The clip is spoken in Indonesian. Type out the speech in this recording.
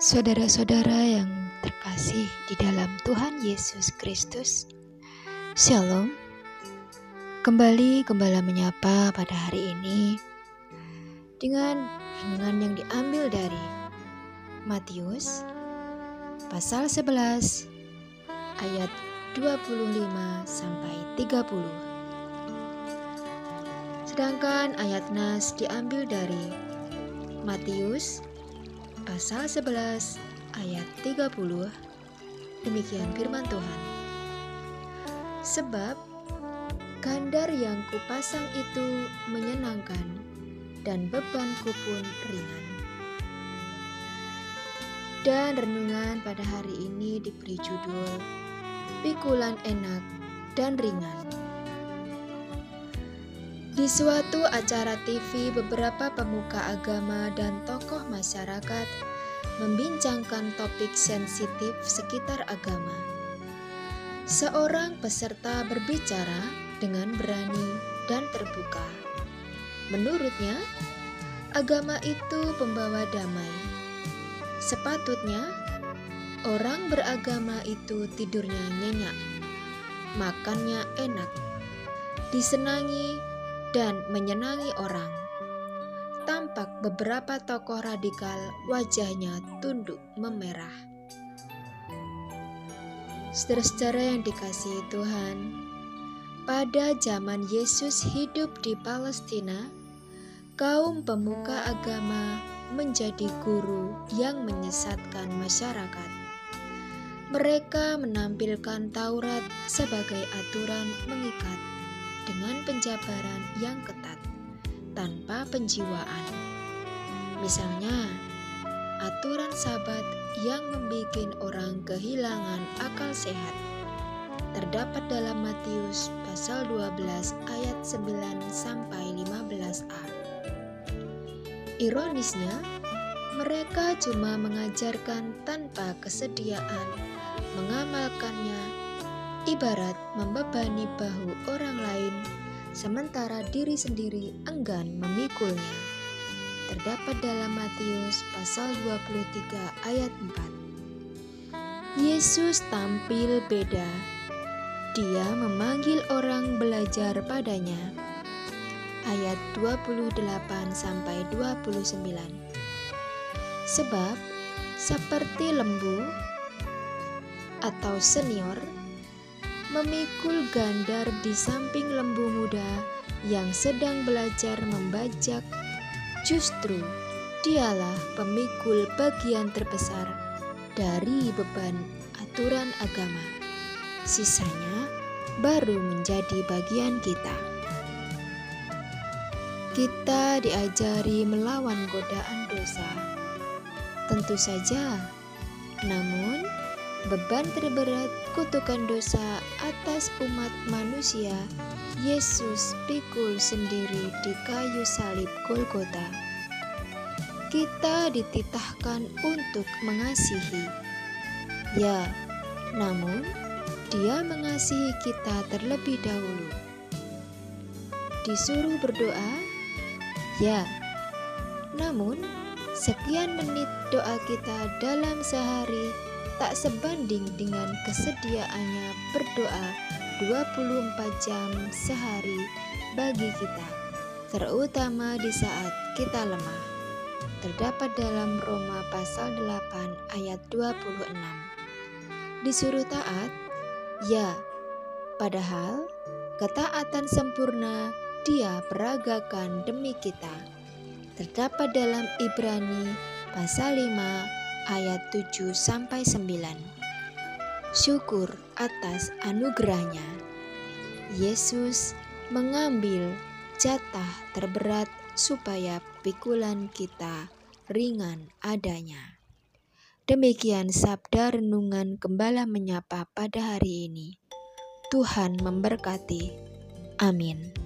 Saudara-saudara yang terkasih di dalam Tuhan Yesus Kristus, Shalom. Kembali Gembala menyapa pada hari ini dengan renungan yang diambil dari Matius pasal 11 ayat 25 sampai 30. Sedangkan ayat nas diambil dari Matius pasal 11 ayat 30 demikian firman Tuhan sebab kandar yang kupasang itu menyenangkan dan bebanku pun ringan dan renungan pada hari ini diberi judul pikulan enak dan ringan di suatu acara TV, beberapa pemuka agama dan tokoh masyarakat membincangkan topik sensitif sekitar agama. Seorang peserta berbicara dengan berani. Menurutnya, agama itu pembawa damai. Sepatutnya, orang beragama itu tidurnya nyenyak, makannya enak, disenangi dan menyenangi orang. Tampak beberapa tokoh radikal wajahnya tunduk memerah. Saudara-saudara yang dikasihi Tuhan, pada zaman Yesus hidup di Palestina, kaum pemuka agama menjadi guru yang menyesatkan masyarakat. Mereka menampilkan Taurat sebagai aturan mengikat dengan penjabaran yang ketat tanpa penjiwaan. Misalnya, aturan sabat yang membuat orang kehilangan akal sehat terdapat dalam Matius pasal 12 ayat 9 sampai 15a. Ironisnya, mereka cuma mengajarkan tanpa kesediaan mengamalkannya ibarat membebani bahu orang lain, sementara diri sendiri enggan memikulnya. Terdapat dalam Matius pasal 23 ayat 4. Yesus tampil beda. Dia memanggil orang belajar padanya. Ayat 28 sampai 29. Sebab seperti lembu atau senior memikul gandar di samping lembu muda yang sedang belajar membajak. Justru dialah pemikul bagian terbesar dari beban aturan agama. Sisanya baru menjadi bagian kita. Kita diajari melawan godaan dosa. Tentu saja, namun beban terberat kutukan dosa atas umat manusia, Yesus pikul sendiri di kayu salib Golgota. Kita dititahkan untuk mengasihi. Ya, namun dia mengasihi kita terlebih dahulu. Disuruh berdoa? Ya. Namun, sekian menit doa kita dalam sehari tak sebanding dengan kesediaannya berdoa 24 jam sehari bagi kita, terutama di saat kita lemah. Terdapat dalam Roma pasal 8 ayat 26. Disuruh taat? Ya, padahal ketaatan sempurna dia peragakan demi kita. Terdapat dalam Ibrani pasal 5 ayat 7 sampai 9. Syukur atas anugerahnya. Yesus mengambil jatah terberat supaya pikulan kita ringan adanya. Demikian sabda renungan gembala menyapa pada hari ini. Tuhan memberkati. Amin.